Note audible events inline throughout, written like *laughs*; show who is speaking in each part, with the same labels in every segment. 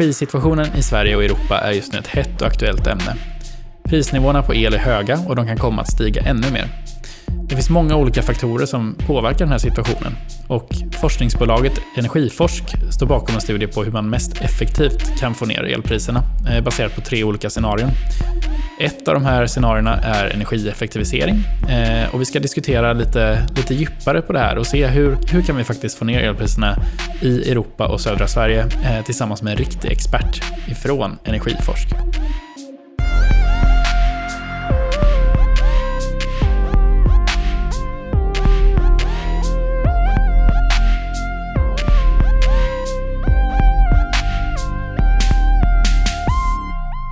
Speaker 1: Energisituationen i Sverige och Europa är just nu ett hett och aktuellt ämne. Prisnivåerna på el är höga och de kan komma att stiga ännu mer. Det finns många olika faktorer som påverkar den här situationen och forskningsbolaget Energiforsk står bakom en studie på hur man mest effektivt kan få ner elpriserna eh, baserat på tre olika scenarion. Ett av de här scenarierna är energieffektivisering eh, och vi ska diskutera lite, lite djupare på det här och se hur, hur kan vi faktiskt få ner elpriserna i Europa och södra Sverige eh, tillsammans med en riktig expert ifrån Energiforsk.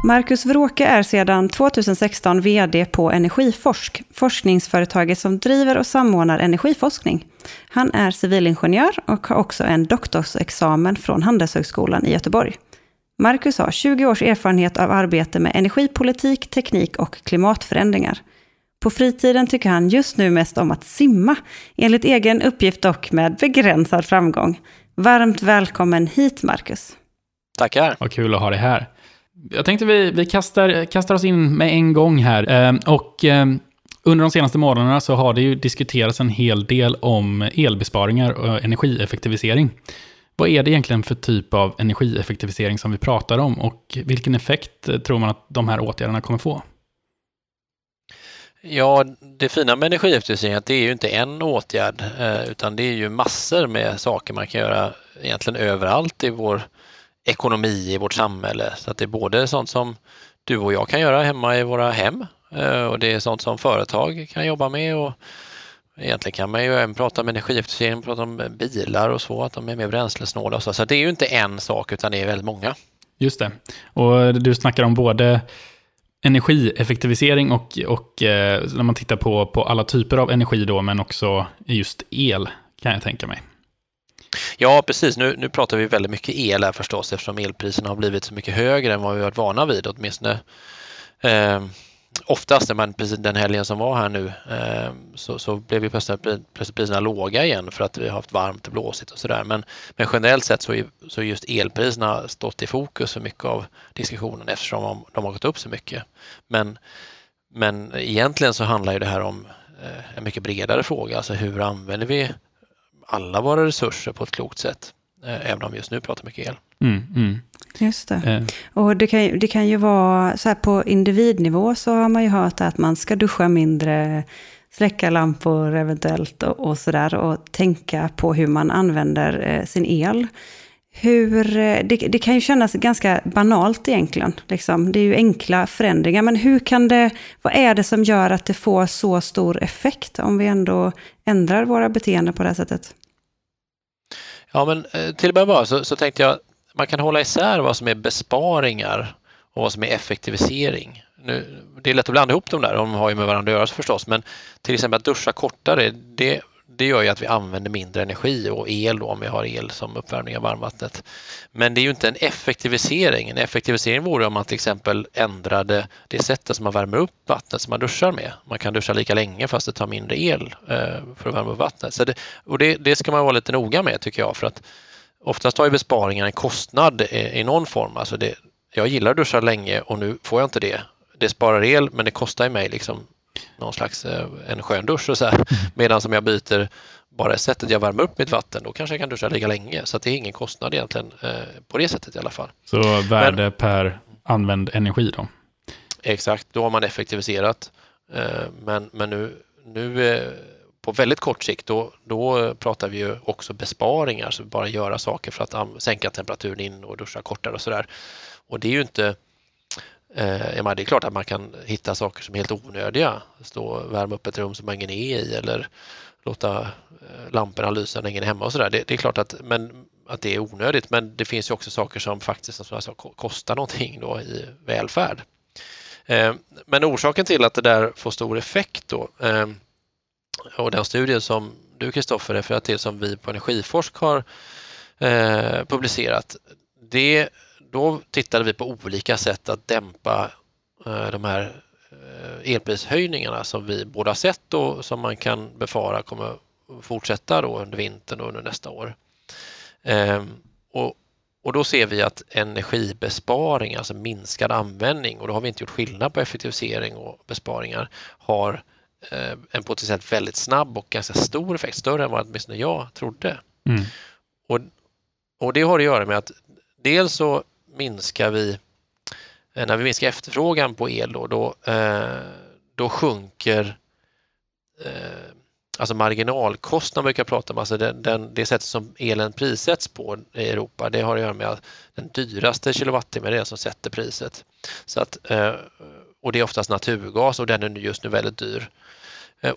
Speaker 2: Marcus Wråke är sedan 2016 VD på Energiforsk, forskningsföretaget som driver och samordnar energiforskning. Han är civilingenjör och har också en doktorsexamen från Handelshögskolan i Göteborg. Marcus har 20 års erfarenhet av arbete med energipolitik, teknik och klimatförändringar. På fritiden tycker han just nu mest om att simma, enligt egen uppgift dock med begränsad framgång. Varmt välkommen hit, Marcus.
Speaker 3: Tackar.
Speaker 1: Vad kul att ha dig här. Jag tänkte vi, vi kastar, kastar oss in med en gång här. Eh, och eh, under de senaste månaderna så har det ju diskuterats en hel del om elbesparingar och energieffektivisering. Vad är det egentligen för typ av energieffektivisering som vi pratar om och vilken effekt eh, tror man att de här åtgärderna kommer få?
Speaker 3: Ja, det fina med energieffektivisering är att det är ju inte en åtgärd utan det är ju massor med saker man kan göra egentligen överallt i vår ekonomi i vårt samhälle. Så att det är både sånt som du och jag kan göra hemma i våra hem eh, och det är sånt som företag kan jobba med och egentligen kan man ju även prata om energieffektivisering, prata om bilar och så, att de är mer bränslesnåla och så. Så det är ju inte en sak utan det är väldigt många.
Speaker 1: Just det. Och du snackar om både energieffektivisering och, och eh, när man tittar på, på alla typer av energi då, men också just el kan jag tänka mig.
Speaker 3: Ja, precis. Nu, nu pratar vi väldigt mycket el här förstås eftersom elpriserna har blivit så mycket högre än vad vi varit vana vid åtminstone. Eh, oftast men precis den helgen som var här nu eh, så, så blev ju plötsligt, plötsligt priserna låga igen för att vi har haft varmt och blåsigt och sådär. Men, men generellt sett så är så just elpriserna stått i fokus för mycket av diskussionen eftersom de, de har gått upp så mycket. Men, men egentligen så handlar ju det här om eh, en mycket bredare fråga, alltså hur använder vi alla våra resurser på ett klokt sätt. Eh, även om vi just nu pratar mycket el.
Speaker 1: Mm, mm.
Speaker 2: Just det. Eh. Och det kan, det kan ju vara så här på individnivå så har man ju hört att man ska duscha mindre, släcka lampor eventuellt och, och sådär. Och tänka på hur man använder eh, sin el. Hur, eh, det, det, kan ju kännas ganska banalt egentligen. Liksom. Det är ju enkla förändringar. Men hur kan det, vad är det som gör att det får så stor effekt om vi ändå ändrar våra beteenden på det här sättet?
Speaker 3: Ja, men eh, till att börja med så, så tänkte jag man kan hålla isär vad som är besparingar och vad som är effektivisering. Nu, det är lätt att blanda ihop de där, de har ju med varandra att göra förstås, men till exempel att duscha kortare, det, det gör ju att vi använder mindre energi och el då, om vi har el som uppvärmning av varmvattnet. Men det är ju inte en effektivisering. En effektivisering vore om man till exempel ändrade det sättet som man värmer upp vattnet som man duschar med. Man kan duscha lika länge fast det tar mindre el eh, för att värma upp vattnet. Så det, och det, det ska man vara lite noga med tycker jag för att oftast har ju besparingar en kostnad i, någon form. Alltså det, jag gillar att duscha länge och nu får jag inte det. Det sparar el men det kostar mig liksom någon slags eh, en skön dusch och så här. Mm. Medan om jag byter bara sättet jag värmer upp mitt vatten, då kanske jag kan duscha lika länge. Så det är ingen kostnad egentligen eh, på det sättet i alla fall.
Speaker 1: Så värde Men, per använd energi då?
Speaker 3: Exakt, då har man effektiviserat. Eh, men, men nu, nu på väldigt kort sikt, då, då pratar vi ju också besparingar, så bara göra saker för att sänka temperaturen in och duscha kortare och sådär. Och det är ju inte Eh, det är klart att man kan hitta saker som är helt onödiga. Stå och värma upp ett rum som man ingen är i eller låta eh, lamporna lysa när ingen är hemma och sådär. Det, det, är klart att, men, att det är onödigt men det finns ju också saker som faktiskt som jag kostar någonting då i välfärd. Eh, men orsaken till att det där får stor effekt då eh, och den studien som du Kristoffer refererar till som vi på Energiforsk har eh, publicerat det då tittade vi på olika sätt att dämpa eh, de här eh, elprishöjningarna som vi båda sett och som man kan befara kommer fortsätta då under vintern och under nästa år. Ehm, och, och då ser vi att energibesparing, alltså minskad användning, och då har vi inte gjort skillnad på effektivisering och besparingar, har eh, en potentiellt väldigt snabb och ganska stor effekt, större än vad åtminstone jag trodde. Mm. Och, och det har att göra med att dels så minskar vi, eh, när vi minskar efterfrågan på el då, då, eh, då sjunker eh, alltså marginalkostnaden brukar jag prata om, alltså den, den, det sättet som elen prissätts på i Europa, det har att göra med att den dyraste kilowattimmen är den som sätter priset. Så att, och det är oftast naturgas och den är just nu väldigt dyr.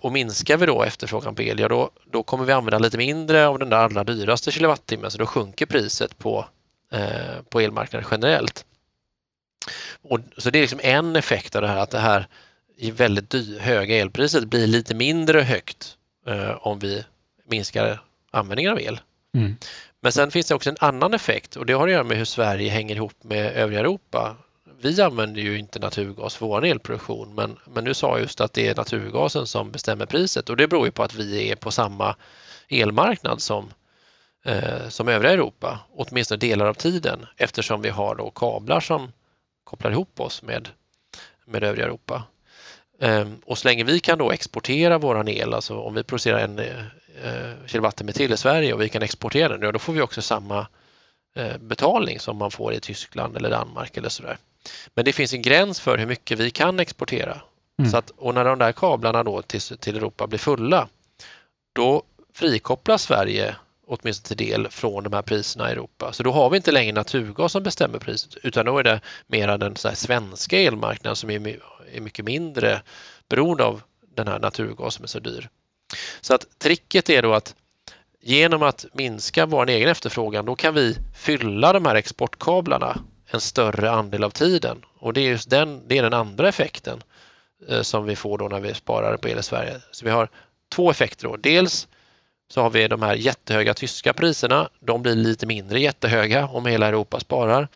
Speaker 3: Och minskar vi då efterfrågan på el, ja då, då kommer vi använda lite mindre av den där allra dyraste kilowattimmen, så då sjunker priset på, på elmarknaden generellt. Och, så det är liksom en effekt av det här, att det här i väldigt höga elpriset blir lite mindre högt eh, om vi minskar användningen av el. Mm. Men sen finns det också en annan effekt och det har att göra med hur Sverige hänger ihop med övriga Europa. Vi använder ju inte naturgas för vår elproduktion men, men du sa just att det är naturgasen som bestämmer priset och det beror ju på att vi är på samma elmarknad som, eh, som övriga Europa, åtminstone delar av tiden eftersom vi har då kablar som kopplar ihop oss med, med övriga Europa. Ehm, och så länge vi kan då exportera våran el, alltså om vi producerar en eh, kilowattimme till i Sverige och vi kan exportera den, då får vi också samma eh, betalning som man får i Tyskland eller Danmark eller sådär. Men det finns en gräns för hur mycket vi kan exportera. Mm. Så att, och när de där kablarna då till, till Europa blir fulla, då frikopplas Sverige åtminstone till del från de här priserna i Europa. Så då har vi inte längre naturgas som bestämmer priset utan då är det mera den så svenska elmarknaden som är, är mycket mindre beroende av den här naturgas som är så dyr. Så att tricket är då att genom att minska vår egen efterfrågan då kan vi fylla de här exportkablarna en större andel av tiden och det är just den, det är den andra effekten eh, som vi får då när vi sparar på el i Sverige. Så vi har två effekter då. Dels så har vi de här jättehöga tyska priserna. De blir lite mindre jättehöga om hela Europa sparar.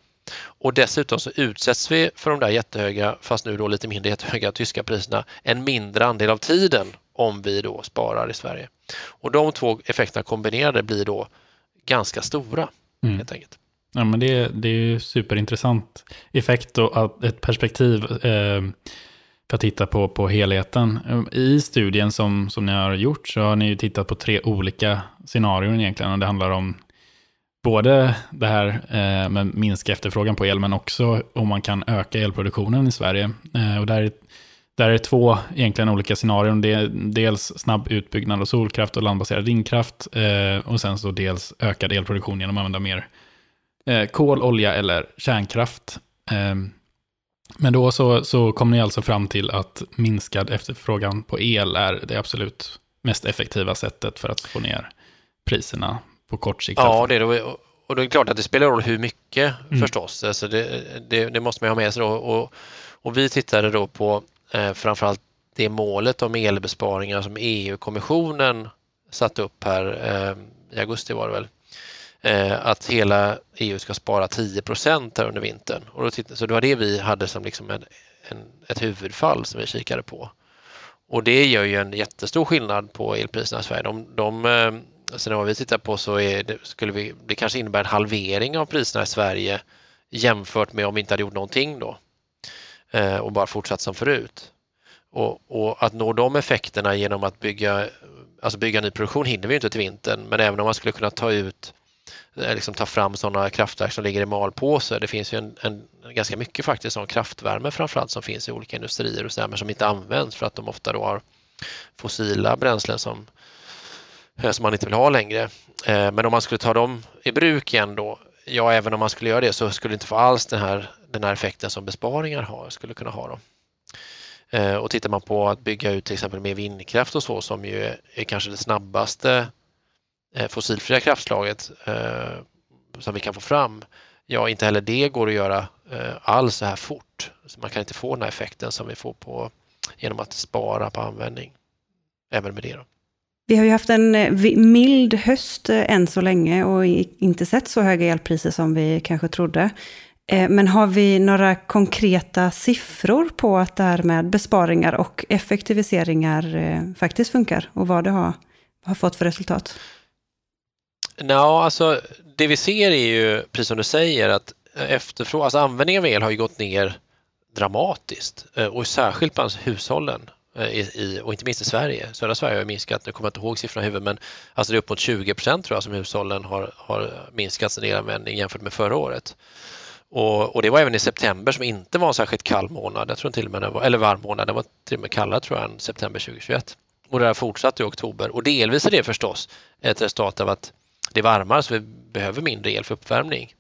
Speaker 3: Och dessutom så utsätts vi för de där jättehöga, fast nu då lite mindre jättehöga tyska priserna en mindre andel av tiden om vi då sparar i Sverige. Och de två effekterna kombinerade blir då ganska stora mm. helt enkelt.
Speaker 1: Ja, men det, det är ju superintressant effekt och ett perspektiv. Eh, för att titta på, på helheten. I studien som, som ni har gjort så har ni ju tittat på tre olika scenarion egentligen. Och det handlar om både det här eh, med minska efterfrågan på el, men också om man kan öka elproduktionen i Sverige. Eh, och där är, där är två egentligen olika scenarion. Det är dels snabb utbyggnad av solkraft och landbaserad vindkraft. Eh, och sen så dels ökad elproduktion genom att använda mer eh, kol, olja eller kärnkraft. Eh, men då så, så kom ni alltså fram till att minskad efterfrågan på el är det absolut mest effektiva sättet för att få ner priserna på kort sikt.
Speaker 3: Ja, det är det. Och det är klart att det spelar roll hur mycket mm. förstås. Alltså det, det, det, måste man ha med sig då. Och, och vi tittade då på eh, framförallt det målet om elbesparingar som EU-kommissionen satte upp här eh, i augusti var det väl. Eh, att hela EU ska spara 10 här under vintern. Och då tittade, så det var det vi hade som liksom en, en, ett huvudfall som vi kikade på. Och det gör ju en jättestor skillnad på elpriserna i Sverige. De, de, eh, alltså vad vi tittar på så är det, skulle vi, det kanske innebär en halvering av priserna i Sverige jämfört med om vi inte hade gjort någonting då eh, och bara fortsatt som förut. Och, och, att nå de effekterna genom att bygga, alltså bygga ny produktion hinner vi inte till vintern men även om man skulle kunna ta ut Eh, liksom ta fram sådana kraftverk som ligger i malpåse. Det finns ju en, en, ganska mycket faktiskt sån kraftvärme framförallt som finns i olika industrier och så där, men som inte används för att de ofta då har fossila bränslen som, eh, som man inte vill ha längre. Eh, men om man skulle ta dem i bruk igen då, ja även om man skulle göra det så skulle det inte få alls den här, den här effekten som besparingar har, skulle kunna ha. Då. Och tittar man på att bygga ut till exempel med vindkraft och så som ju är, kanske det snabbaste Eh, fossilfria kraftslaget eh, som vi kan få fram, ja inte heller det går att göra eh, alls så här fort. Så man kan inte få den här effekten som vi får på, genom att spara på användning. Även med det. Då.
Speaker 2: Vi har ju haft en eh, mild höst eh, än så länge och inte sett så höga elpriser som vi kanske trodde. Men har vi några konkreta siffror på att det här med besparingar och effektiviseringar faktiskt funkar och vad det har, har fått för resultat?
Speaker 3: No, alltså, det vi ser är ju, precis som du säger, att efterfrågan, alltså användningen av el har ju gått ner dramatiskt eh, och särskilt bland hushållen eh, i, och inte minst i Sverige. Södra Sverige har minskat, nu kommer jag inte ihåg siffrorna i huvudet, men alltså det är upp mot 20 procent tror jag som hushållen har, har minskat sin elanvändning jämfört med förra året. Och, och, det var även i september som inte var en särskilt kall månad, jag tror till och med det var, eller varm månad, den var till och med kallare tror jag än september 2021. Och det har fortsatt i oktober och delvis är det förstås ett resultat av att det är varmare så vi behöver mindre el för uppvärmning.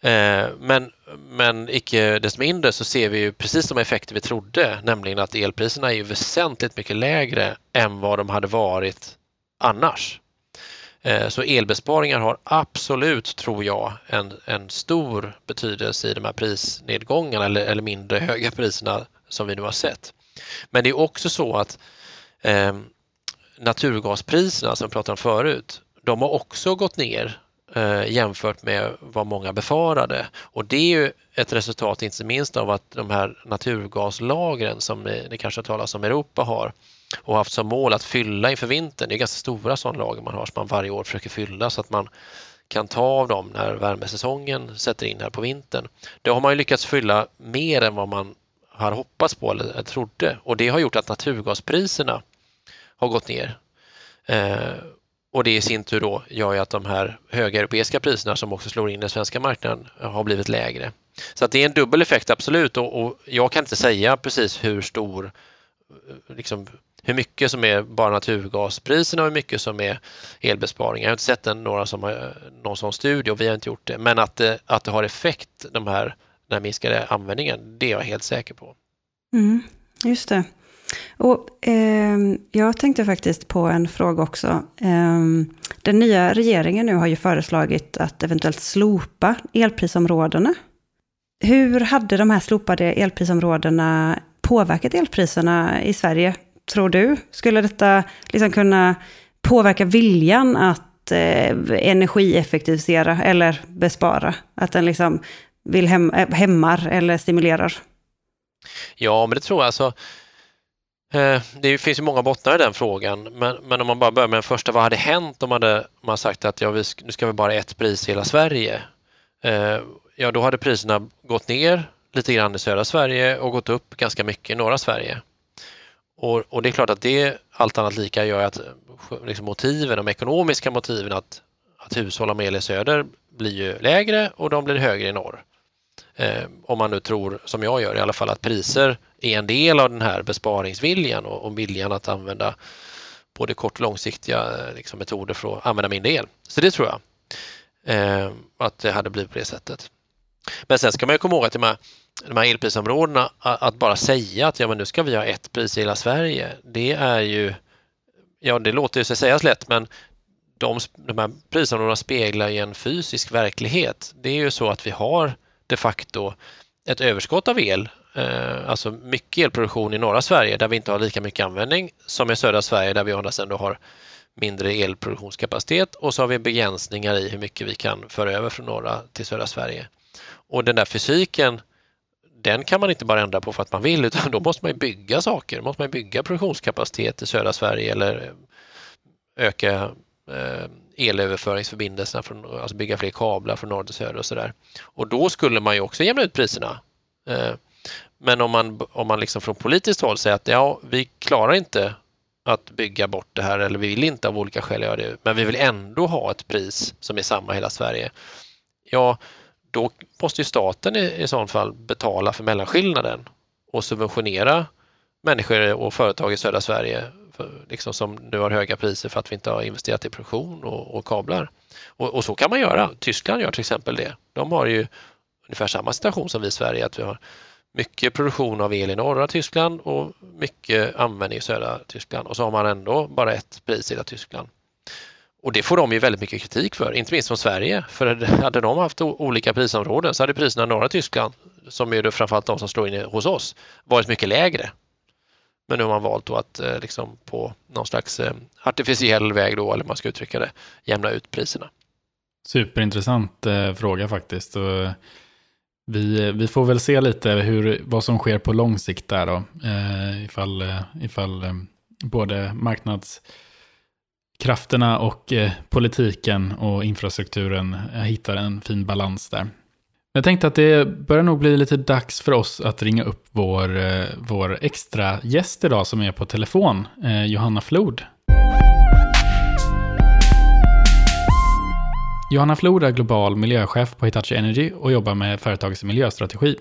Speaker 3: Eh, men, men icke desto mindre så ser vi ju precis de effekter vi trodde, nämligen att elpriserna är ju väsentligt mycket lägre än vad de hade varit annars. Eh, så elbesparingar har absolut, tror jag, en, en stor betydelse i de här prisnedgångarna eller, eller mindre höga priserna som vi nu har sett. Men det är också så att eh, naturgaspriserna som vi pratade om förut, de har också gått ner eh, jämfört med vad många befarade. Och det är ju ett resultat inte minst av att de här naturgaslagren som ni, ni kanske talas om Europa har och haft som mål att fylla inför vintern. Det är ganska stora sådana lager man har som man varje år försöker fylla så att man kan ta av dem när värmesäsongen sätter in här på vintern. Det har man ju lyckats fylla mer än vad man har hoppats på eller trodde och det har gjort att naturgaspriserna har gått ner. Eh, och det i sin tur då gör ju att de här höga europeiska priserna som också slår in i den svenska marknaden har blivit lägre. Så att det är en dubbel effekt absolut och, och jag kan inte säga precis hur stor, liksom, hur mycket som är bara naturgaspriserna och hur mycket som är elbesparingar. Jag har inte sett en, några som har, någon sån studie och vi har inte gjort det. Men att det, att det har effekt, de här, den här minskade användningen, det är jag helt säker på.
Speaker 2: Mm, just det. Och, eh, jag tänkte faktiskt på en fråga också. Eh, den nya regeringen nu har ju föreslagit att eventuellt slopa elprisområdena. Hur hade de här slopade elprisområdena påverkat elpriserna i Sverige, tror du? Skulle detta liksom kunna påverka viljan att eh, energieffektivisera eller bespara? Att den liksom vill hem, eh, hämmar eller stimulerar?
Speaker 3: Ja, men det tror jag. Alltså, Eh, det finns ju många bottnar i den frågan, men, men om man bara börjar med den första, vad hade hänt om man hade man sagt att ja, vi, nu ska vi bara ett pris i hela Sverige? Eh, ja, då hade priserna gått ner lite grann i södra Sverige och gått upp ganska mycket i norra Sverige. Och, och det är klart att det, allt annat lika, gör att liksom motiven, de ekonomiska motiven att, att hushålla med el i söder blir ju lägre och de blir högre i norr. Eh, om man nu tror, som jag gör i alla fall, att priser är en del av den här besparingsviljan och, och viljan att använda både kort och långsiktiga eh, liksom, metoder för att använda mindre el. Så det tror jag eh, att det hade blivit på det sättet. Men sen ska man ju komma ihåg att de här, de här elprisområdena, att bara säga att ja, men nu ska vi ha ett pris i hela Sverige, det är ju, ja det låter ju sig sägas lätt, men de, de här prisområdena speglar ju en fysisk verklighet. Det är ju så att vi har de facto ett överskott av el, eh, alltså mycket elproduktion i norra Sverige där vi inte har lika mycket användning som i södra Sverige där vi å andra sidan har mindre elproduktionskapacitet och så har vi begränsningar i hur mycket vi kan föra över från norra till södra Sverige. Och den där fysiken, den kan man inte bara ändra på för att man vill utan då måste man bygga saker, då måste man bygga produktionskapacitet i södra Sverige eller öka eh, elöverföringsförbindelserna, från, alltså bygga fler kablar från norr till söder och sådär. Och då skulle man ju också jämna ut priserna. Eh, men om man, om man liksom från politiskt håll säger att ja, vi klarar inte att bygga bort det här eller vi vill inte av olika skäl göra det, men vi vill ändå ha ett pris som är samma i hela Sverige. Ja, då måste ju staten i, i sådant fall betala för mellanskillnaden och subventionera människor och företag i södra Sverige för, liksom som nu har höga priser för att vi inte har investerat i produktion och, och kablar. Och, och, så kan man göra. Tyskland gör till exempel det. De har ju ungefär samma situation som vi i Sverige, att vi har mycket produktion av el i norra Tyskland och mycket användning i södra Tyskland och så har man ändå bara ett pris i hela Tyskland. Och det får de ju väldigt mycket kritik för, inte minst från Sverige. För hade de haft olika prisområden så hade priserna i norra Tyskland, som är framförallt de som slår in hos oss, varit mycket lägre. Men nu har man valt att eh, liksom på någon slags eh, artificiell väg då, eller man ska uttrycka det, jämna ut priserna.
Speaker 1: Superintressant eh, fråga faktiskt. Vi, vi får väl se lite hur, vad som sker på lång sikt där då. Eh, ifall ifall både marknadskrafterna och politiken och infrastrukturen hittar en fin balans där. Jag tänkte att det börjar nog bli lite dags för oss att ringa upp vår, eh, vår extra gäst idag som är på telefon, eh, Johanna Flod. Johanna Flod är global miljöchef på Hitachi Energy och jobbar med företagets miljöstrategi.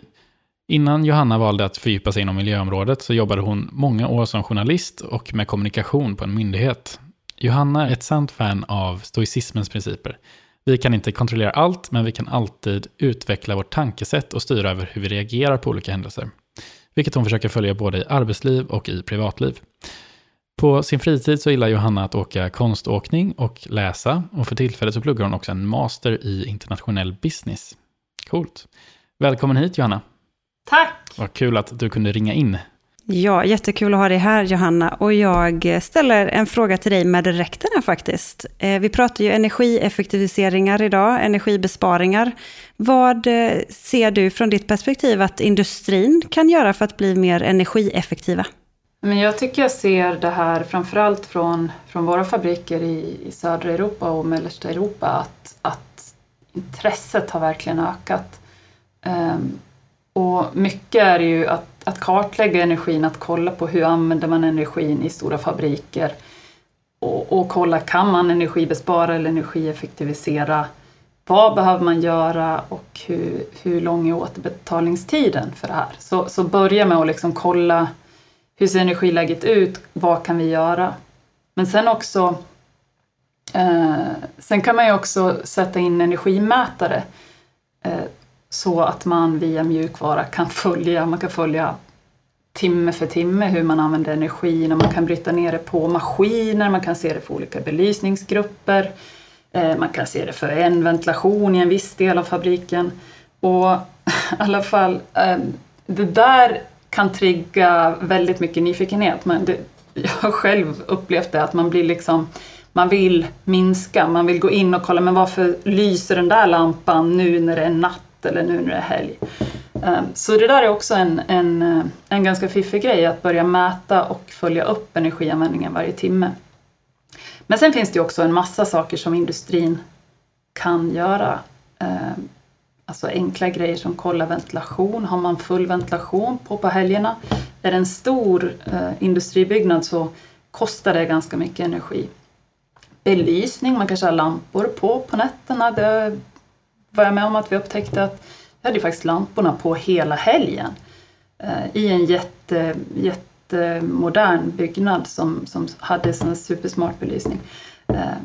Speaker 1: Innan Johanna valde att fördjupa sig inom miljöområdet så jobbade hon många år som journalist och med kommunikation på en myndighet. Johanna är ett sant fan av stoicismens principer. Vi kan inte kontrollera allt, men vi kan alltid utveckla vårt tankesätt och styra över hur vi reagerar på olika händelser. Vilket hon försöker följa både i arbetsliv och i privatliv. På sin fritid så gillar Johanna att åka konståkning och läsa och för tillfället så pluggar hon också en master i internationell business. Coolt. Välkommen hit Johanna.
Speaker 4: Tack!
Speaker 1: Vad kul att du kunde ringa in.
Speaker 2: Ja, jättekul att ha dig här Johanna. Och jag ställer en fråga till dig med direkten här faktiskt. Eh, vi pratar ju energieffektiviseringar idag, energibesparingar. Vad eh, ser du från ditt perspektiv att industrin kan göra för att bli mer energieffektiva?
Speaker 4: Men jag tycker jag ser det här framförallt från, från våra fabriker i, i södra Europa och mellersta Europa att, att intresset har verkligen ökat. Um, och mycket är ju att, att kartlägga energin, att kolla på hur använder man energin i stora fabriker och, och kolla, kan man energibespara eller energieffektivisera? Vad behöver man göra och hur, hur lång är återbetalningstiden för det här? Så, så börja med att liksom kolla hur ser energiläget ut? Vad kan vi göra? Men sen också eh, Sen kan man ju också sätta in energimätare eh, så att man via mjukvara kan följa, man kan följa timme för timme hur man använder energin och man kan bryta ner det på maskiner, man kan se det för olika belysningsgrupper. Eh, man kan se det för en ventilation i en viss del av fabriken. Och *laughs* i alla fall, eh, det där kan trigga väldigt mycket nyfikenhet. Men det, *laughs* jag har själv upplevt det, att man blir liksom man vill minska, man vill gå in och kolla, men varför lyser den där lampan nu när det är natt eller nu när det är helg? Ehm, så det där är också en, en, eh, en ganska fiffig grej, att börja mäta och följa upp energianvändningen varje timme. Men sen finns det också en massa saker som industrin kan göra. Ehm, alltså enkla grejer som kolla ventilation. Har man full ventilation på på helgerna? Är det en stor eh, industribyggnad så kostar det ganska mycket energi. Belysning, man kanske har lampor på på nätterna. Det var jag med om att vi upptäckte att vi hade faktiskt lamporna på hela helgen. Eh, I en jätte, jättemodern byggnad som, som hade sån supersmart belysning. Eh,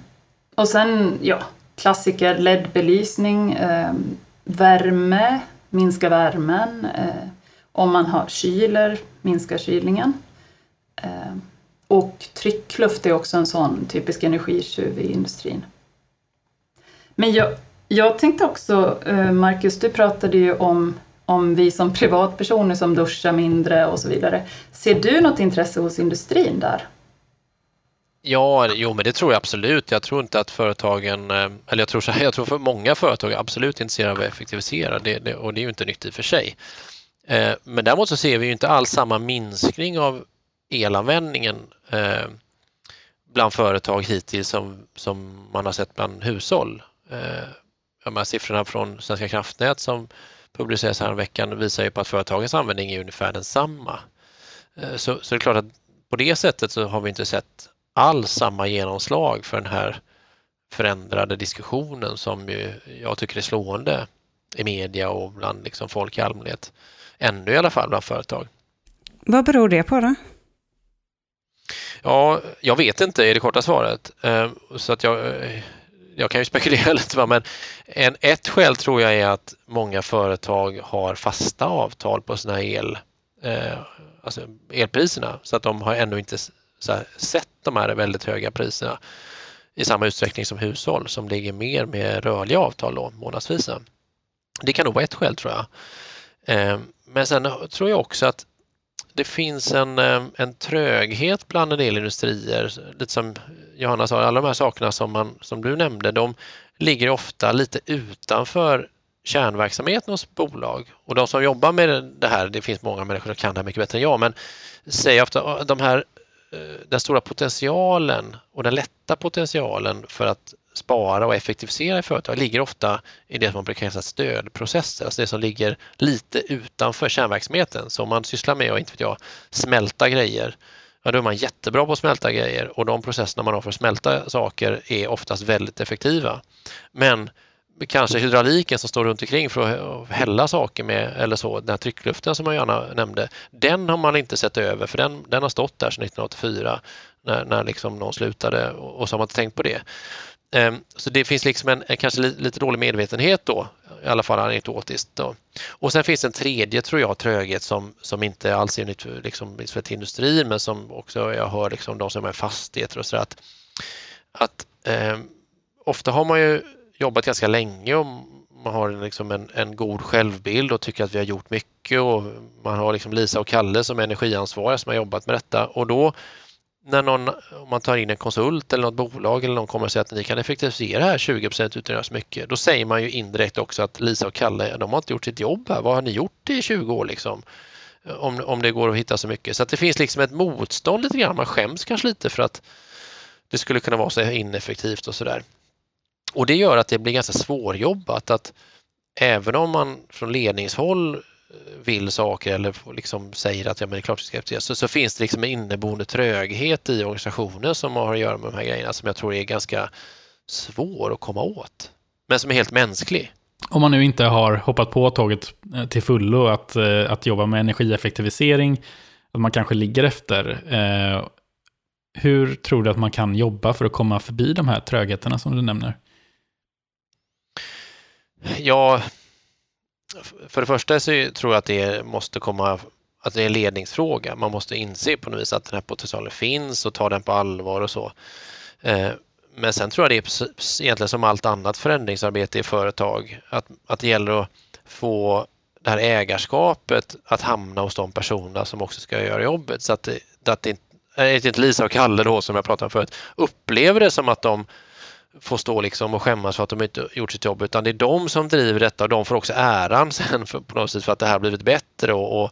Speaker 4: och sen, ja, klassiker, LED-belysning, eh, värme, minska värmen. Om man har kyler, minska kylningen. Och tryckluft är också en sån typisk energitjuv i industrin. Men jag, jag tänkte också, eh, Marcus, du pratade ju om, om vi som privatpersoner som duschar mindre och så vidare. Ser du något intresse hos industrin där?
Speaker 3: Ja, jo men det tror jag absolut. Jag tror inte att företagen, eh, eller jag tror så här, *laughs* jag tror för många företag är absolut intresserade av att effektivisera det, det, och det är ju inte nytt i och för sig. Eh, men däremot så ser vi ju inte alls samma minskning av elanvändningen eh, bland företag hittills som, som man har sett bland hushåll. Eh, de här siffrorna från Svenska kraftnät som publiceras här veckan visar ju på att företagens användning är ungefär densamma. Så, så det är klart att på det sättet så har vi inte sett alls samma genomslag för den här förändrade diskussionen som jag tycker är slående i media och bland liksom folk i allmänhet. Ännu i alla fall bland företag.
Speaker 2: Vad beror det på då?
Speaker 3: Ja, jag vet inte är det korta svaret. Ehm, så att jag, jag kan ju spekulera *laughs* lite, men en, ett skäl tror jag är att många företag har fasta avtal på sina el, eh, alltså elpriserna så att de har ännu inte här, sett de här väldigt höga priserna i samma utsträckning som hushåll som ligger mer med rörliga avtal då, månadsvisa. Det kan nog vara ett skäl tror jag. Eh, men sen tror jag också att det finns en, eh, en tröghet bland en del industrier, lite som Johanna sa, alla de här sakerna som, man, som du nämnde, de ligger ofta lite utanför kärnverksamheten hos bolag. Och de som jobbar med det här, det finns många människor som kan det här mycket bättre än jag, men säger ofta de här Eh, den stora potentialen och den lätta potentialen för att spara och effektivisera i företag ligger ofta i det som man brukar kalla stödprocesser, alltså det som ligger lite utanför kärnverksamheten. Så om man sysslar med att, inte vet jag, smälta grejer, ja då är man jättebra på att smälta grejer och de processerna man har för att smälta saker är oftast väldigt effektiva. Men kanske hydrauliken som står runt omkring för att hälla saker med eller så, den här tryckluften som man gärna nämnde, den har man inte sett över för den, den har stått där sedan 1984 när, när liksom någon slutade och så har man inte tänkt på det. Ehm, så det finns liksom en, en kanske lite dålig medvetenhet då, i alla fall anekdotiskt. Då. Och sen finns en tredje, tror jag, tröghet som, som inte alls är nytt liksom, för industrin men som också jag hör liksom, de som är fastigheter och så att, att eh, ofta har man ju jobbat ganska länge och man har liksom en, en god självbild och tycker att vi har gjort mycket och man har liksom Lisa och Kalle som är energiansvariga som har jobbat med detta och då när någon, om man tar in en konsult eller något bolag eller någon kommer och säger att ni kan effektivisera här 20 utan att göra så mycket, då säger man ju indirekt också att Lisa och Kalle, de har inte gjort sitt jobb här. Vad har ni gjort i 20 år liksom? Om, om det går att hitta så mycket. Så att det finns liksom ett motstånd lite grann. Man skäms kanske lite för att det skulle kunna vara så ineffektivt och sådär. Och det gör att det blir ganska svårjobbat att även om man från ledningshåll eh, vill saker eller liksom säger att ja, men det är klart vi ska efterge, så, så finns det liksom en inneboende tröghet i organisationen som har att göra med de här grejerna som jag tror är ganska svår att komma åt. Men som är helt mänsklig.
Speaker 1: Om man nu inte har hoppat på tåget eh, till fullo att, eh, att jobba med energieffektivisering, att man kanske ligger efter. Eh, hur tror du att man kan jobba för att komma förbi de här trögheterna som du nämner?
Speaker 3: Ja, för det första så tror jag att det måste komma att det är en ledningsfråga. Man måste inse på något vis att den här potentialen finns och ta den på allvar och så. Eh, men sen tror jag det är egentligen som allt annat förändringsarbete i företag, att, att det gäller att få det här ägarskapet att hamna hos de personerna som också ska göra jobbet. Så att, det, att det, inte Lisa och Kalle då som jag pratade om förut, upplever det som att de får stå liksom och skämmas för att de inte gjort sitt jobb utan det är de som driver detta och de får också äran *laughs* sen för, på något sätt för att det här blivit bättre och, och,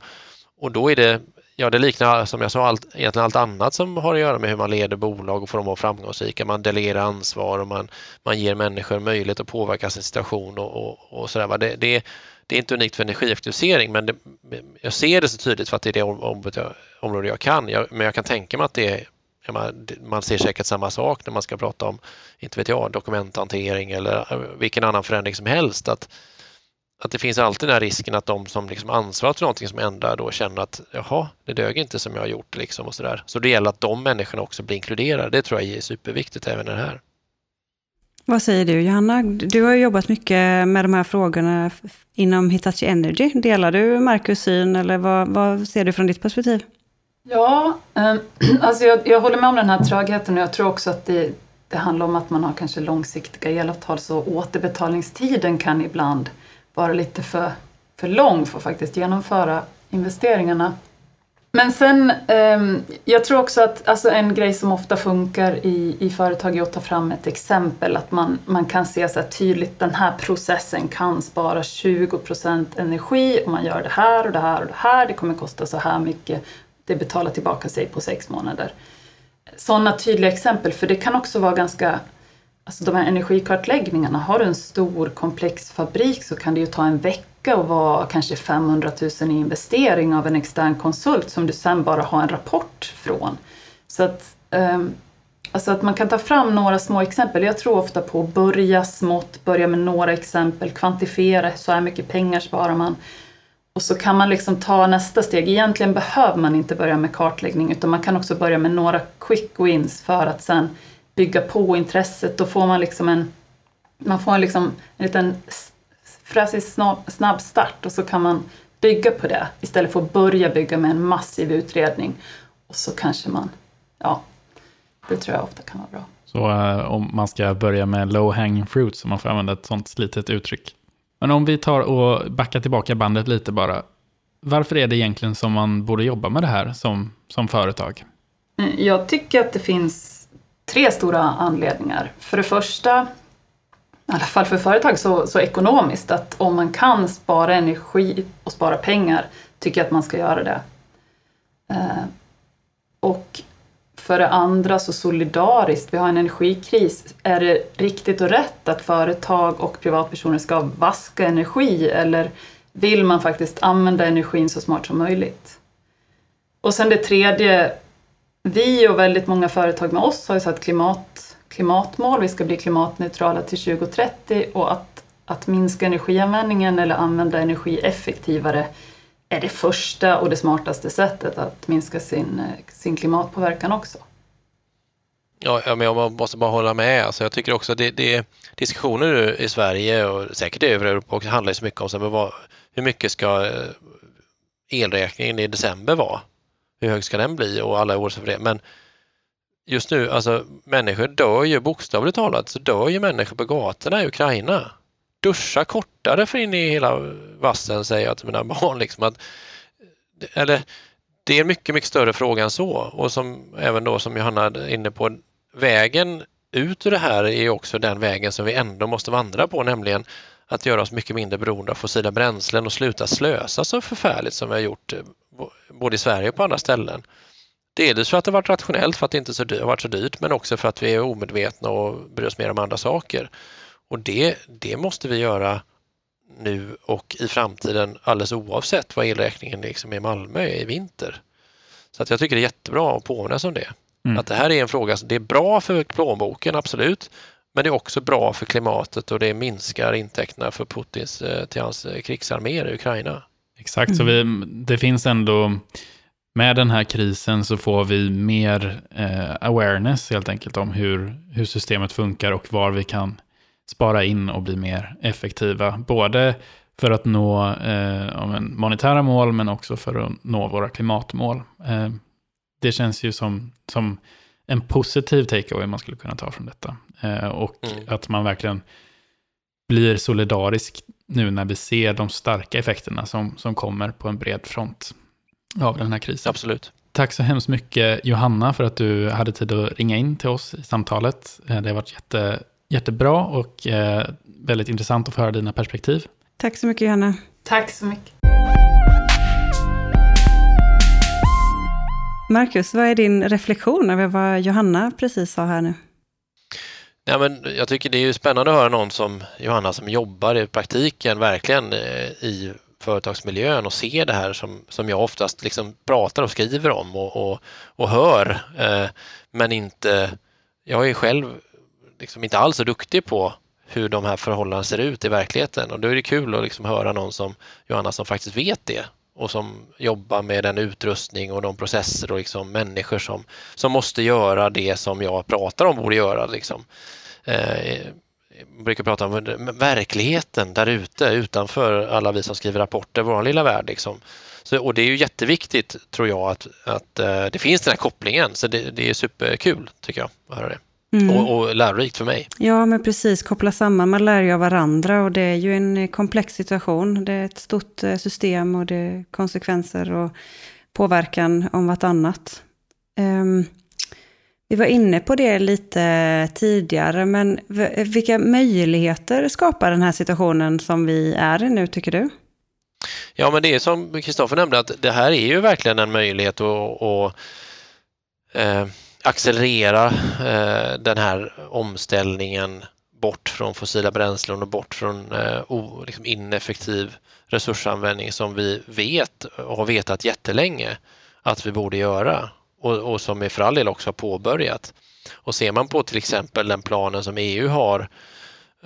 Speaker 3: och då är det Ja, det liknar som jag sa allt, egentligen allt annat som har att göra med hur man leder bolag och får dem att vara framgångsrika. Man delegerar ansvar och man, man ger människor möjlighet att påverka sin situation och, och, och sådär. Det, det, det, är inte unikt för energieffektivisering men det, jag ser det så tydligt för att det är det området jag, område jag kan. Jag, men jag kan tänka mig att det man ser säkert samma sak när man ska prata om, inte vet jag, dokumenthantering eller eh, vilken annan förändring som helst. Att, att det finns alltid den här risken att de som liksom ansvarar för någonting som ändrar då känner att jaha, det dög inte som jag har gjort liksom och så där. Så det gäller att de människorna också blir inkluderade. Det tror jag är superviktigt även i det här.
Speaker 2: Vad säger du Johanna? Du har jobbat mycket med de här frågorna inom Hitachi Energy. Delar du Marcus syn eller vad, vad ser du från ditt perspektiv?
Speaker 4: Ja, ehm, *clears throat* alltså jag, jag håller med om den här trögheten och jag tror också att det, det handlar om att man har kanske långsiktiga elavtal så återbetalningstiden kan ibland vara lite för, för lång för att faktiskt genomföra investeringarna. Men sen, eh, jag tror också att alltså en grej som ofta funkar i, i företag är att ta fram ett exempel. Att man, man kan se så här tydligt, den här processen kan spara 20 procent energi om man gör det här och det här och det här. Det kommer kosta så här mycket det betalar tillbaka sig på sex månader. Sådana tydliga exempel, för det kan också vara ganska Alltså de här energikartläggningarna, har du en stor komplex fabrik så kan det ju ta en vecka och vara kanske 500 000 i investering av en extern konsult som du sen bara har en rapport från. Så att, um, alltså att man kan ta fram några små exempel. Jag tror ofta på att börja smått, börja med några exempel, kvantifiera, så här mycket pengar sparar man. Och så kan man liksom ta nästa steg. Egentligen behöver man inte börja med kartläggning utan man kan också börja med några quick wins för att sen bygga på intresset. Då får man liksom en, man får liksom en liten fräsig snabb start och så kan man bygga på det istället för att börja bygga med en massiv utredning. Och så kanske man, ja, det tror jag ofta kan vara bra.
Speaker 1: Så uh, om man ska börja med low hanging fruit, om man får använda ett sånt slitet uttryck, men om vi tar och backar tillbaka bandet lite bara. Varför är det egentligen som man borde jobba med det här som, som företag?
Speaker 4: Jag tycker att det finns tre stora anledningar. För det första, i alla fall för företag, så, så ekonomiskt. Att om man kan spara energi och spara pengar, tycker jag att man ska göra det. Eh, och för det andra så solidariskt. Vi har en energikris. Är det riktigt och rätt att företag och privatpersoner ska vaska energi eller vill man faktiskt använda energin så smart som möjligt? Och sen det tredje, vi och väldigt många företag med oss har ju satt klimat, klimatmål. Vi ska bli klimatneutrala till 2030 och att, att minska energianvändningen eller använda energi effektivare är det första och det smartaste sättet att minska sin, sin klimatpåverkan också.
Speaker 3: Ja, men jag måste bara hålla med. Alltså jag tycker också att det, det diskussioner i Sverige och säkert i övriga Europa också handlar så mycket om så vad, hur mycket ska eh, elräkningen i december vara? Hur hög ska den bli och alla år för det. Men just nu, alltså människor dör ju bokstavligt talat, så dör ju människor på gatorna i Ukraina duscha kortare för in i hela vassen säger jag till mina *laughs* barn. Liksom, att, eller, det är mycket, mycket större fråga än så och som även då som Johanna är inne på, vägen ut ur det här är också den vägen som vi ändå måste vandra på, nämligen att göra oss mycket mindre beroende av fossila bränslen och sluta slösa så förfärligt som vi har gjort eh, både i Sverige och på andra ställen. Delvis för att det varit rationellt, för att det inte har varit så dyrt, men också för att vi är omedvetna och bryr oss mer om andra saker. Och det, det måste vi göra nu och i framtiden alldeles oavsett vad elräkningen liksom i Malmö är i vinter. Så att jag tycker det är jättebra att påminnas om det. Mm. Att det här är en fråga, det är bra för plånboken, absolut, men det är också bra för klimatet och det minskar intäkterna för Putins, eh, till hans eh, krigsarméer i Ukraina.
Speaker 1: Exakt, mm. så vi, det finns ändå, med den här krisen så får vi mer eh, awareness helt enkelt om hur, hur systemet funkar och var vi kan spara in och bli mer effektiva. Både för att nå eh, monetära mål men också för att nå våra klimatmål. Eh, det känns ju som, som en positiv takeaway man skulle kunna ta från detta. Eh, och mm. att man verkligen blir solidarisk nu när vi ser de starka effekterna som, som kommer på en bred front av den här krisen.
Speaker 3: Absolut.
Speaker 1: Tack så hemskt mycket Johanna för att du hade tid att ringa in till oss i samtalet. Eh, det har varit jätte jättebra och eh, väldigt intressant att få höra dina perspektiv.
Speaker 2: Tack så mycket Johanna.
Speaker 4: Tack så mycket.
Speaker 2: Marcus, vad är din reflektion över vad Johanna precis sa här nu?
Speaker 3: Ja, men jag tycker det är spännande att höra någon som Johanna som jobbar i praktiken verkligen eh, i företagsmiljön och ser det här som, som jag oftast liksom pratar och skriver om och, och, och hör. Eh, men inte, jag är själv liksom inte alls så duktig på hur de här förhållandena ser ut i verkligheten och då är det kul att liksom höra någon som Johanna som faktiskt vet det och som jobbar med den utrustning och de processer och liksom människor som, som måste göra det som jag pratar om borde göra. Liksom. Eh, jag brukar prata om verkligheten där ute utanför alla vi som skriver rapporter, vår lilla värld. Liksom. Så, och det är ju jätteviktigt tror jag att, att eh, det finns den här kopplingen så det, det är superkul tycker jag att höra det. Mm. Och, och lärorikt för mig.
Speaker 2: Ja, men precis. Koppla samman. Man lär ju av varandra och det är ju en eh, komplex situation. Det är ett stort eh, system och det är konsekvenser och påverkan om vartannat. Um, vi var inne på det lite tidigare, men vilka möjligheter skapar den här situationen som vi är i nu, tycker du?
Speaker 3: Ja, men det är som Kristoffer nämnde, att det här är ju verkligen en möjlighet att, att eh, accelerera eh, den här omställningen bort från fossila bränslen och bort från eh, o, liksom ineffektiv resursanvändning som vi vet och har vetat jättelänge att vi borde göra och, och som vi för all del också har påbörjat. Och ser man på till exempel den planen som EU har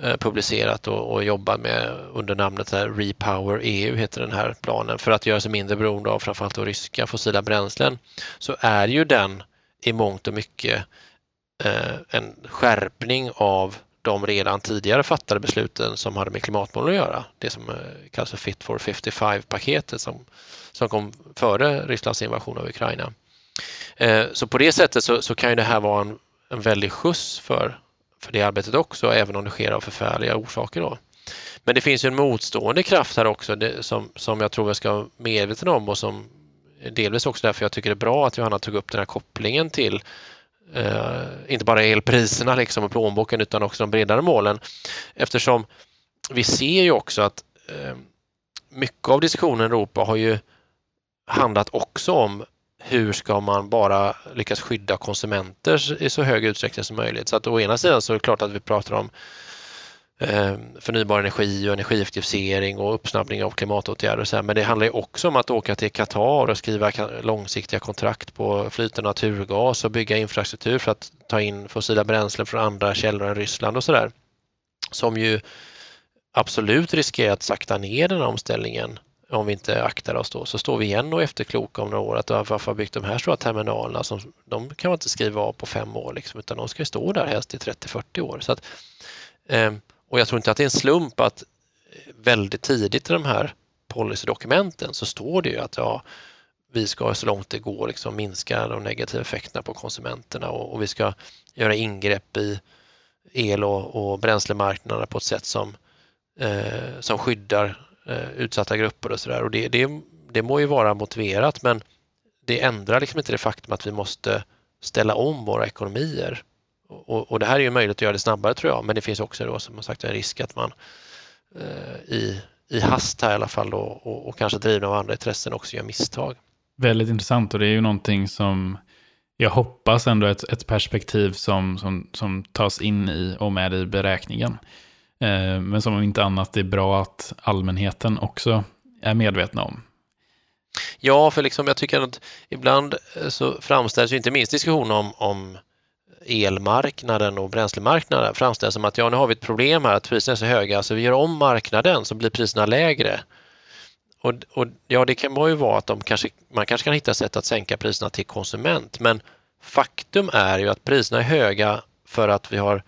Speaker 3: eh, publicerat och, och jobbar med under namnet här Repower EU heter den här planen för att göra sig mindre beroende av framförallt ryska fossila bränslen så är ju den i mångt och mycket eh, en skärpning av de redan tidigare fattade besluten som hade med klimatmål att göra. Det som eh, kallas för Fit for 55-paketet som, som kom före Rysslands invasion av Ukraina. Eh, så på det sättet så, så kan ju det här vara en, en väldig skjuts för, för det arbetet också, även om det sker av förfärliga orsaker. Då. Men det finns ju en motstående kraft här också det, som, som jag tror vi ska vara medvetna om och som delvis också därför jag tycker det är bra att Johanna tog upp den här kopplingen till eh, inte bara elpriserna liksom och plånboken utan också de bredare målen. Eftersom vi ser ju också att eh, mycket av diskussionen i Europa har ju handlat också om hur ska man bara lyckas skydda konsumenter i så hög utsträckning som möjligt? Så att å ena sidan så är det klart att vi pratar om Ehm, förnybar energi och energieffektivisering och uppsnabbning av klimatåtgärder och så här. Men det handlar ju också om att åka till Qatar och skriva långsiktiga kontrakt på flytande naturgas och bygga infrastruktur för att ta in fossila bränslen från andra källor än Ryssland och sådär. Som ju absolut riskerar att sakta ner den här omställningen om vi inte aktar oss då, så står vi igen och efterkloka om några år att varför har byggt de här stora terminalerna som de kan man inte skriva av på fem år liksom, utan de ska stå där helst i 30-40 år. Så att, eh, och jag tror inte att det är en slump att eh, väldigt tidigt i de här policydokumenten så står det ju att ja, vi ska så långt det går liksom minska de negativa effekterna på konsumenterna och, och vi ska göra ingrepp i el och, och bränslemarknaderna på ett sätt som, eh, som skyddar eh, utsatta grupper och sådär. Och det, det, det må ju vara motiverat men det ändrar liksom inte det faktum att vi måste ställa om våra ekonomier. Och, och det här är ju möjligt att göra det snabbare tror jag, men det finns också då som sagt en risk att man eh, i, i hast här i alla fall då, och, och kanske drivna av andra intressen också gör misstag.
Speaker 1: Väldigt intressant och det är ju någonting som jag hoppas ändå ett, ett perspektiv som, som, som tas in i och med i beräkningen. Eh, men som om inte annat det är bra att allmänheten också är medvetna om.
Speaker 3: Ja, för liksom jag tycker att ibland eh, så framställs ju inte minst diskussionen om, om elmarknaden och bränslemarknaden framställs som att ja, nu har vi ett problem här att priserna är så höga så vi gör om marknaden så blir priserna lägre. Och, och ja, det kan ju vara att de kanske, man kanske kan hitta sätt att sänka priserna till konsument men faktum är ju att priserna är höga för att vi har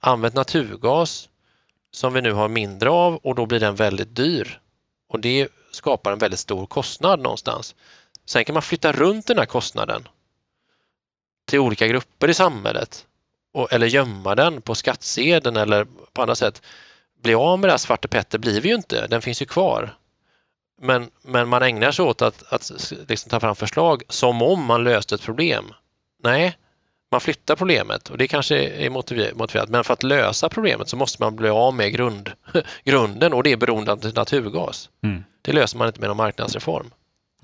Speaker 3: använt naturgas som vi nu har mindre av och då blir den väldigt dyr. Och det skapar en väldigt stor kostnad någonstans. Sen kan man flytta runt den här kostnaden till olika grupper i samhället och, eller gömma den på skattsedeln eller på andra sätt. Bli av med det här Svarte Petter blir vi ju inte, den finns ju kvar. Men, men man ägnar sig åt att, att liksom ta fram förslag som om man löste ett problem. Nej, man flyttar problemet och det kanske är motiverat, men för att lösa problemet så måste man bli av med grund, *laughs* grunden och det är beroende av naturgas. Mm. Det löser man inte med någon marknadsreform.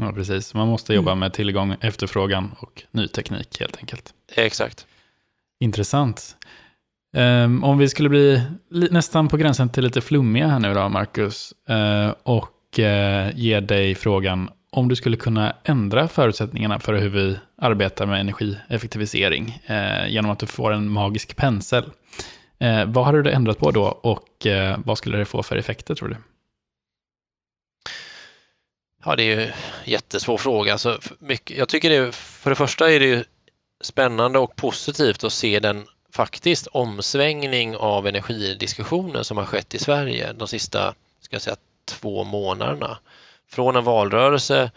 Speaker 1: Ja, precis. Man måste jobba mm. med tillgång, efterfrågan och ny teknik helt enkelt.
Speaker 3: Exakt.
Speaker 1: Intressant. Um, om vi skulle bli nästan på gränsen till lite flummiga här nu då, Marcus, uh, och uh, ge dig frågan om du skulle kunna ändra förutsättningarna för hur vi arbetar med energieffektivisering eh, genom att du får en magisk pensel. Vad hade du ändrat på då och vad skulle det få för effekter tror du?
Speaker 3: Ja, det är ju en jättesvår fråga. Alltså, mycket, jag tycker det, för det första är det ju spännande och positivt att se den faktiskt omsvängning av energidiskussionen som har skett i Sverige de sista ska jag säga, två månaderna från en valrörelse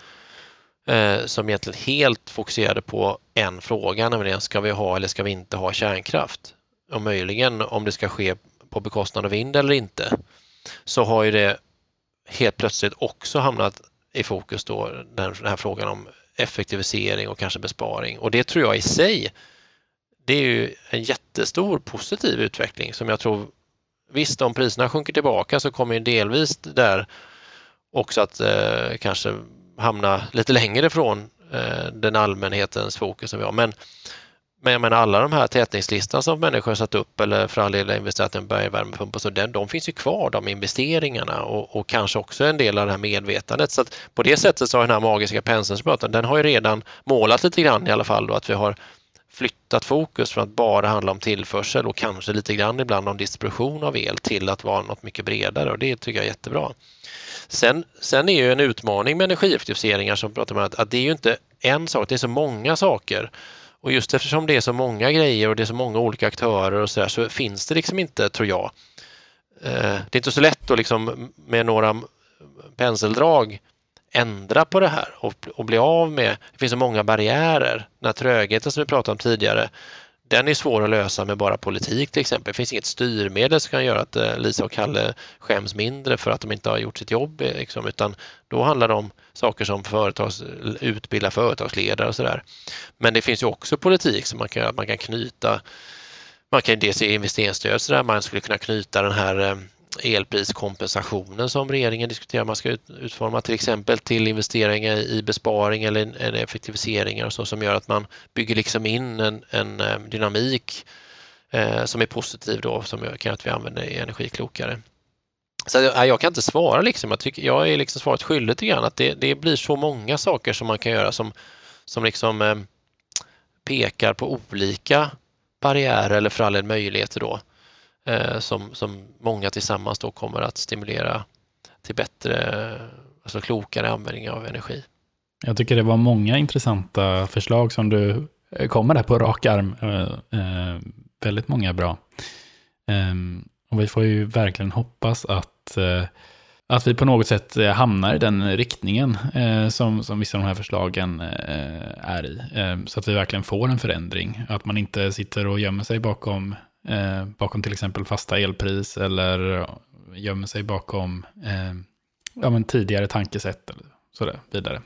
Speaker 3: eh, som egentligen helt fokuserade på en fråga, nämligen ska vi ha eller ska vi inte ha kärnkraft? Och möjligen om det ska ske på bekostnad av vind eller inte, så har ju det helt plötsligt också hamnat i fokus då, den, den här frågan om effektivisering och kanske besparing. Och det tror jag i sig, det är ju en jättestor positiv utveckling som jag tror, visst om priserna sjunker tillbaka så kommer ju delvis där också att eh, kanske hamna lite längre ifrån eh, den allmänhetens fokus som vi har. Men, men jag menar alla de här tätningslistorna som människor har satt upp eller för all del investerat i en bergvärmepump och så, den, de finns ju kvar de investeringarna och, och, kanske också en del av det här medvetandet. Så att på det sättet så har den här magiska penseln som pratar, den har ju redan målat lite grann i alla fall då att vi har flyttat fokus från att bara handla om tillförsel och kanske lite grann ibland om distribution av el till att vara något mycket bredare och det tycker jag är jättebra. Sen, sen är ju en utmaning med energieffektiviseringar som pratar om att, att det är ju inte en sak, det är så många saker. Och just eftersom det är så många grejer och det är så många olika aktörer och så där, så finns det liksom inte, tror jag. Eh, det är inte så lätt att liksom med några penseldrag ändra på det här och, och bli av med, det finns så många barriärer, den här trögheten som vi pratade om tidigare, den är svår att lösa med bara politik till exempel. Det finns inget styrmedel som kan göra att eh, Lisa och Kalle skäms mindre för att de inte har gjort sitt jobb, eh, liksom, utan då handlar det om saker som företags, utbilda företagsledare och sådär. Men det finns ju också politik som man kan, man kan knyta, man kan dels ge investeringsstöd så där, man skulle kunna knyta den här eh, elpriskompensationen som regeringen diskuterar man ska utforma till exempel till investeringar i besparing eller effektiviseringar och så som gör att man bygger liksom in en, en eh, dynamik eh, som är positiv då som gör att vi använder energi klokare. Så jag, jag kan inte svara liksom. Jag, tycker, jag är liksom svaret skyldig lite grann att det, det blir så många saker som man kan göra som, som liksom eh, pekar på olika barriärer eller för all del möjligheter då eh, Eh, som, som många tillsammans då kommer att stimulera till bättre, alltså klokare användning av energi.
Speaker 1: Jag tycker det var många intressanta förslag som du eh, kommer där på rak arm. Eh, eh, väldigt många bra. Ehm, och vi får ju verkligen hoppas att, eh, att vi på något sätt eh, hamnar i den riktningen eh, som, som vissa av de här förslagen är i. Ehm, så att vi verkligen får en förändring. Att man inte sitter och gömmer sig bakom eh, bakom till exempel fasta elpris eller gömmer sig bakom eh, ja, men tidigare tankesätt eller så vidare.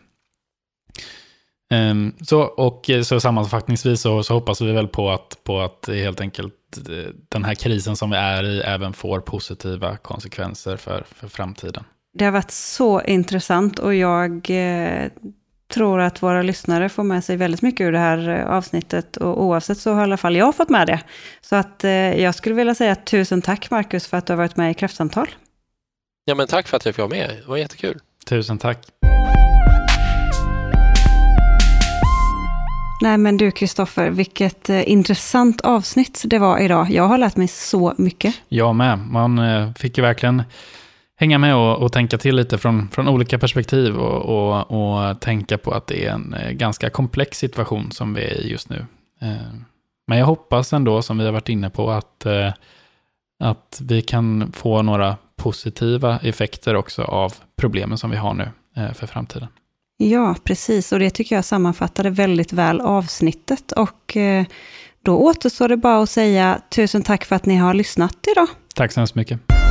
Speaker 1: Um, så, och eh, så sammanfattningsvis så, så, hoppas vi väl på att, på att helt enkelt eh, den här krisen som vi är i även får positiva konsekvenser för, för framtiden.
Speaker 2: Det har varit så intressant och jag eh, tror att våra lyssnare får med sig väldigt mycket ur det här eh, avsnittet. Och oavsett så har i alla fall jag fått med det. Så att eh, jag skulle vilja säga tusen tack Marcus för att du har varit med i Kraftsamtal.
Speaker 3: Ja men tack för att jag fick vara med, det var jättekul.
Speaker 1: Tusen tack.
Speaker 2: Nej men du Kristoffer, vilket eh, intressant avsnitt det var idag. Jag har lärt mig så mycket.
Speaker 1: Jag med. Man eh, fick ju verkligen hänga med och, och, tänka till lite från, från olika perspektiv och, och, och, tänka på att det är en eh, ganska komplex situation som vi är i just nu. Eh, men jag hoppas ändå, som vi har varit inne på, att, eh, att vi kan få några positiva effekter också av problemen som vi har nu för framtiden.
Speaker 2: Ja, precis. Och det tycker jag sammanfattade väldigt väl avsnittet. Och då återstår det bara att säga tusen tack för att ni har lyssnat idag.
Speaker 1: Tack så hemskt mycket.